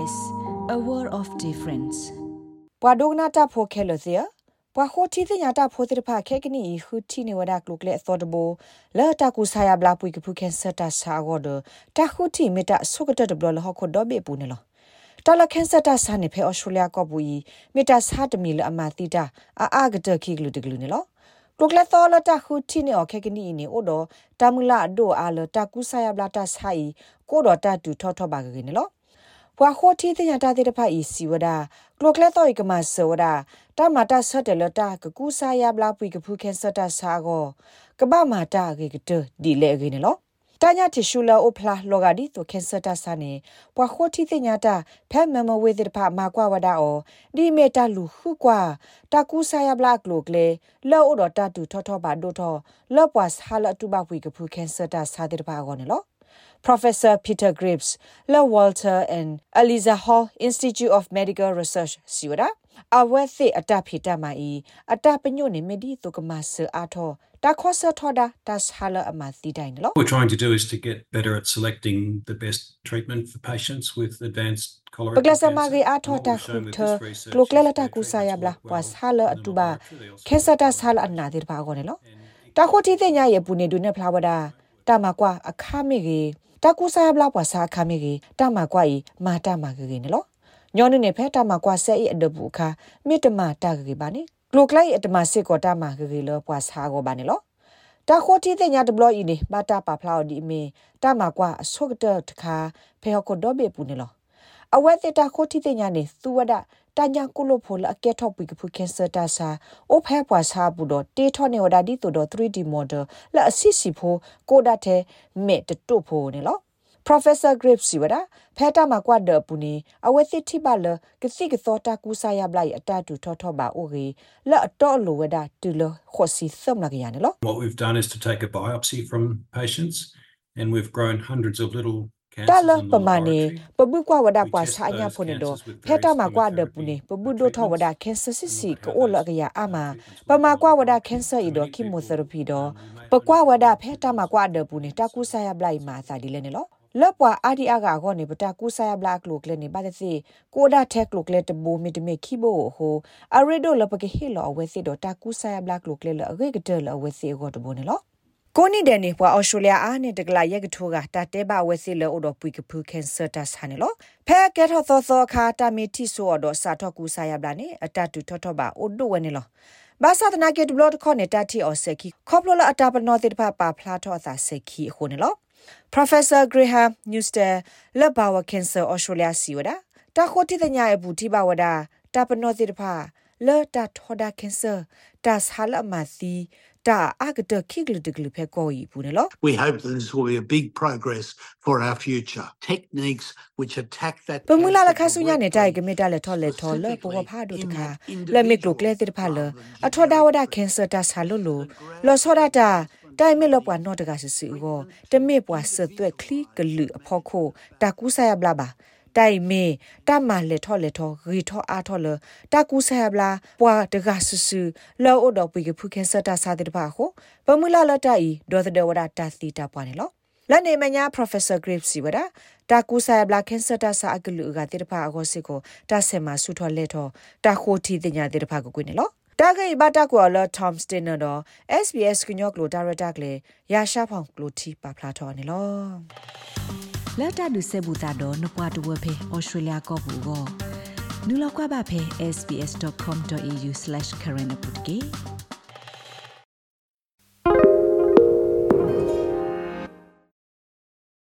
SBS a world of difference ပဝဒုကနာတာဖိုခဲလို့စီပဝခိုတီတင်ညာတာဖိုတိဖာခဲကနီဟူတီနေဝဒါကလုကလေသောတဘောလာတာကူဆာယဘလာပွိကဖုကန်ဆတာဆာဂောဒတာခူတီမီတာဆုကတတဘလဟခုဒဘေပူနေလောတလကန်ဆတာဆာနေဖေအော်စတြေးလျကပူီမီတာဆာတမီလအမတီတာအာအာဂတခိကလုတကလုနေလောကလုကလေသောလတာခူတီနေအော်ခဲကနီနေအိုဒတာမူလာဒိုအာလတာကူဆာယဘလာတာဆိုင်ကိုဒတာတူထောထောပါကကနေလော ဘွာခိုတီတညာတာတေတဖာဤစီဝဒကလိုကလက်တော့ဤကမဆဝဒတာမတာဆတ်တယ်လတာကကူဆာယဘလာပွိကဖုခဲဆတ်တာဆာကိုကပမာတာကေကတဒီလေကေနော်တညာတီရှူလာအိုဖလာလောဂါဒီတိုကန်ဆတာဆာနေပွာခိုတီတညာတာဖဲမမဝေဒဖာမာကွာဝဒါအောဒီမေတာလူခုကွာတာကူဆာယဘလာကလိုကလေလောအိုဒတာတူထောထောပါဒိုထောလောပွားဟာလတူဘပွိကဖုခဲဆတာဆာတဲ့ပါကောနော် Professor Peter Grips, La Walter and Eliza Hall Institute of Medical Research Siwada awethi atapita mai atapanyo ne medi to kamas atho ta khosa thoda ta shala amati dai lo What we're trying to do is to get better at selecting the best treatment for patients with advanced colorectal Paglasa cancer. magi And atho what ta we've shown with khutha this research kloklela is ta that kusaya bla treatments work was well hala in the atuba laboratory. They also khesa ta shala anna dir ba go ne lo ta khoti te nya ye pune du ne phlawada ta ma kwa akha me ge တကူဆာဘလာပွားစာခမီကြီးတမကွာဤမာတမကကြီးနော်ညောနုနေဖဲတမကွာဆဲဤအဒဘူးခါမိတမတကကြီးပါနေကလုကလိုက်အတမစစ်ကောတမကကြီးလောပွားစာကောပါနေလောတခိုတီတဲ့ညာတဘလဤနေဘာတာပါဖလာဒီမီတမကွာအဆုကတတခါဖဲဟကိုတော့ဘေပူနေလောအဝဲတဲ့တခိုတီတဲ့ညာနေသူဝဒ တညာကုလိုဖိုလအကက်ထော့ပီကဖူကင်ဆာတာစာအိုဖဲပွားစာဘူးတော့တေထော့နေဝဒါဒီတူတော့ 3D model လက်အစစ်စီဖိုကိုဒတ်တဲ့မေတတုဖိုနေလော Professor Grips siwada pheta ma kwa de puni awethi thiba le kisi ke thota ku sa ya blai ata tu tho tho ba o ge la ato lo weda tu lo khosi thom la ya ne lo What we've done is to take a biopsy from patients and we've grown hundreds of little ta cancers la in the pa ma ne laboratory. pa bu kwa wada We kwa test sa nya those pho ne do cancers with pheta various ma kwa de chemotherapy puni pa bu do tho treatments. wada cancer si si And ko we'll o la have ga ya those ama treatments pa ma with kwa them. wada cancer i do Many people chemotherapy do um, we may pa kwa find wada that pheta ma kwa de puni ta ku sa ya blai ma sa di le ne lo လောပွာအာဒီအာဂါဂောနေပတာကူဆာယဘလကလုကလနေပါတဲ့စီကိုဒါထက်ကလုကလက်တဘူမီတမေခိဘိုဟိုအရီဒိုလပကေဟီလောအဝဲစီဒိုတာကူဆာယဘလကလုကလေလအဂေကတလအဝဲစီဂောတဘူနေလော ကိုနီဒန်နေပွာအော်စတြေးလျအားနဲ့တကလာရက်ကထိုးကတာတဲဘဝဲစီလောအော်ပွိကဖူကန်ဆာတာဆာနေလောဖဲကက်ထောသောသောခါတာမီတီဆိုအော်စာထောကူဆာယဘလနေအတတူထောထောပါအိုဒိုဝဲနေလောဘာသာတနာကေဒဘလတ်ခေါနေတာတီအော်ဆက်ကီခေါပလိုလာအတာပနောတိတဖပါဖလာထောသာဆက်ခီအခုနေလော Professor Graham Newster လက်ဘာဝ Cancer Australia စီဝဒတာခိုတိတညာအဘူတိဘဝဒတာပနောတိတဖာလေတာထောဒါ Cancer တာဆာလမစီ တာအကတခိကလတကလဖဲကိုဤဘူးနော် We hope that this will be a big progress for our future. Techniques which attack that ပမူလာလခ cancer ဆုညာနဲ့တိုက် directly, ကမေတလက်ထော်လက်ထော်လပေါ်ဖာဒုတခါ in that လက်မီကလုကလေတိတဖာလအထောဒါဝဒ Cancer တာဆာလုလုလောဆောဒတာတိုင်မေလပွားနော့တကဆဆူကိုတမေပွားဆသွက်ခလီကလူအဖို့ခိုတာကူဆာယဘလာပါ တိုင်မေတမလက်ထော်လက်ထော်ရီထော်အားထော်လတာကူဆာယဘလာပွားတကဆဆူလောအိုတော့ပိကဖုကန်ဆတာစာတဲ့ပါခိုပမူလာလတိုင်ဒေါ်တဲ့ဝဒတာစီတာပွားနေလောလနေမညာ professor graves စီဝဒတာကူဆာယဘလာကန်ဆတာစာအကလူကတဲ့ပါအကိုစစ်ကိုတာဆင်မှာဆူထော်လက်ထော်တာခိုတီတင်ညာတဲ့ပါကိုကွနေလောတာဂိဘတာကွာလ Tom Steiner တော့ SBS ကညော့ကလိုဒါရတာကလေရာရှာဖောင်ကလိုတီပါဖလာတော်နေလော လတ်တာဒုဆေဘူတာတော့နပွားတဝဖေဩစတြေးလျကောဘူးကောနူလောက်ကွာပါဖေ sbs.com.au/current update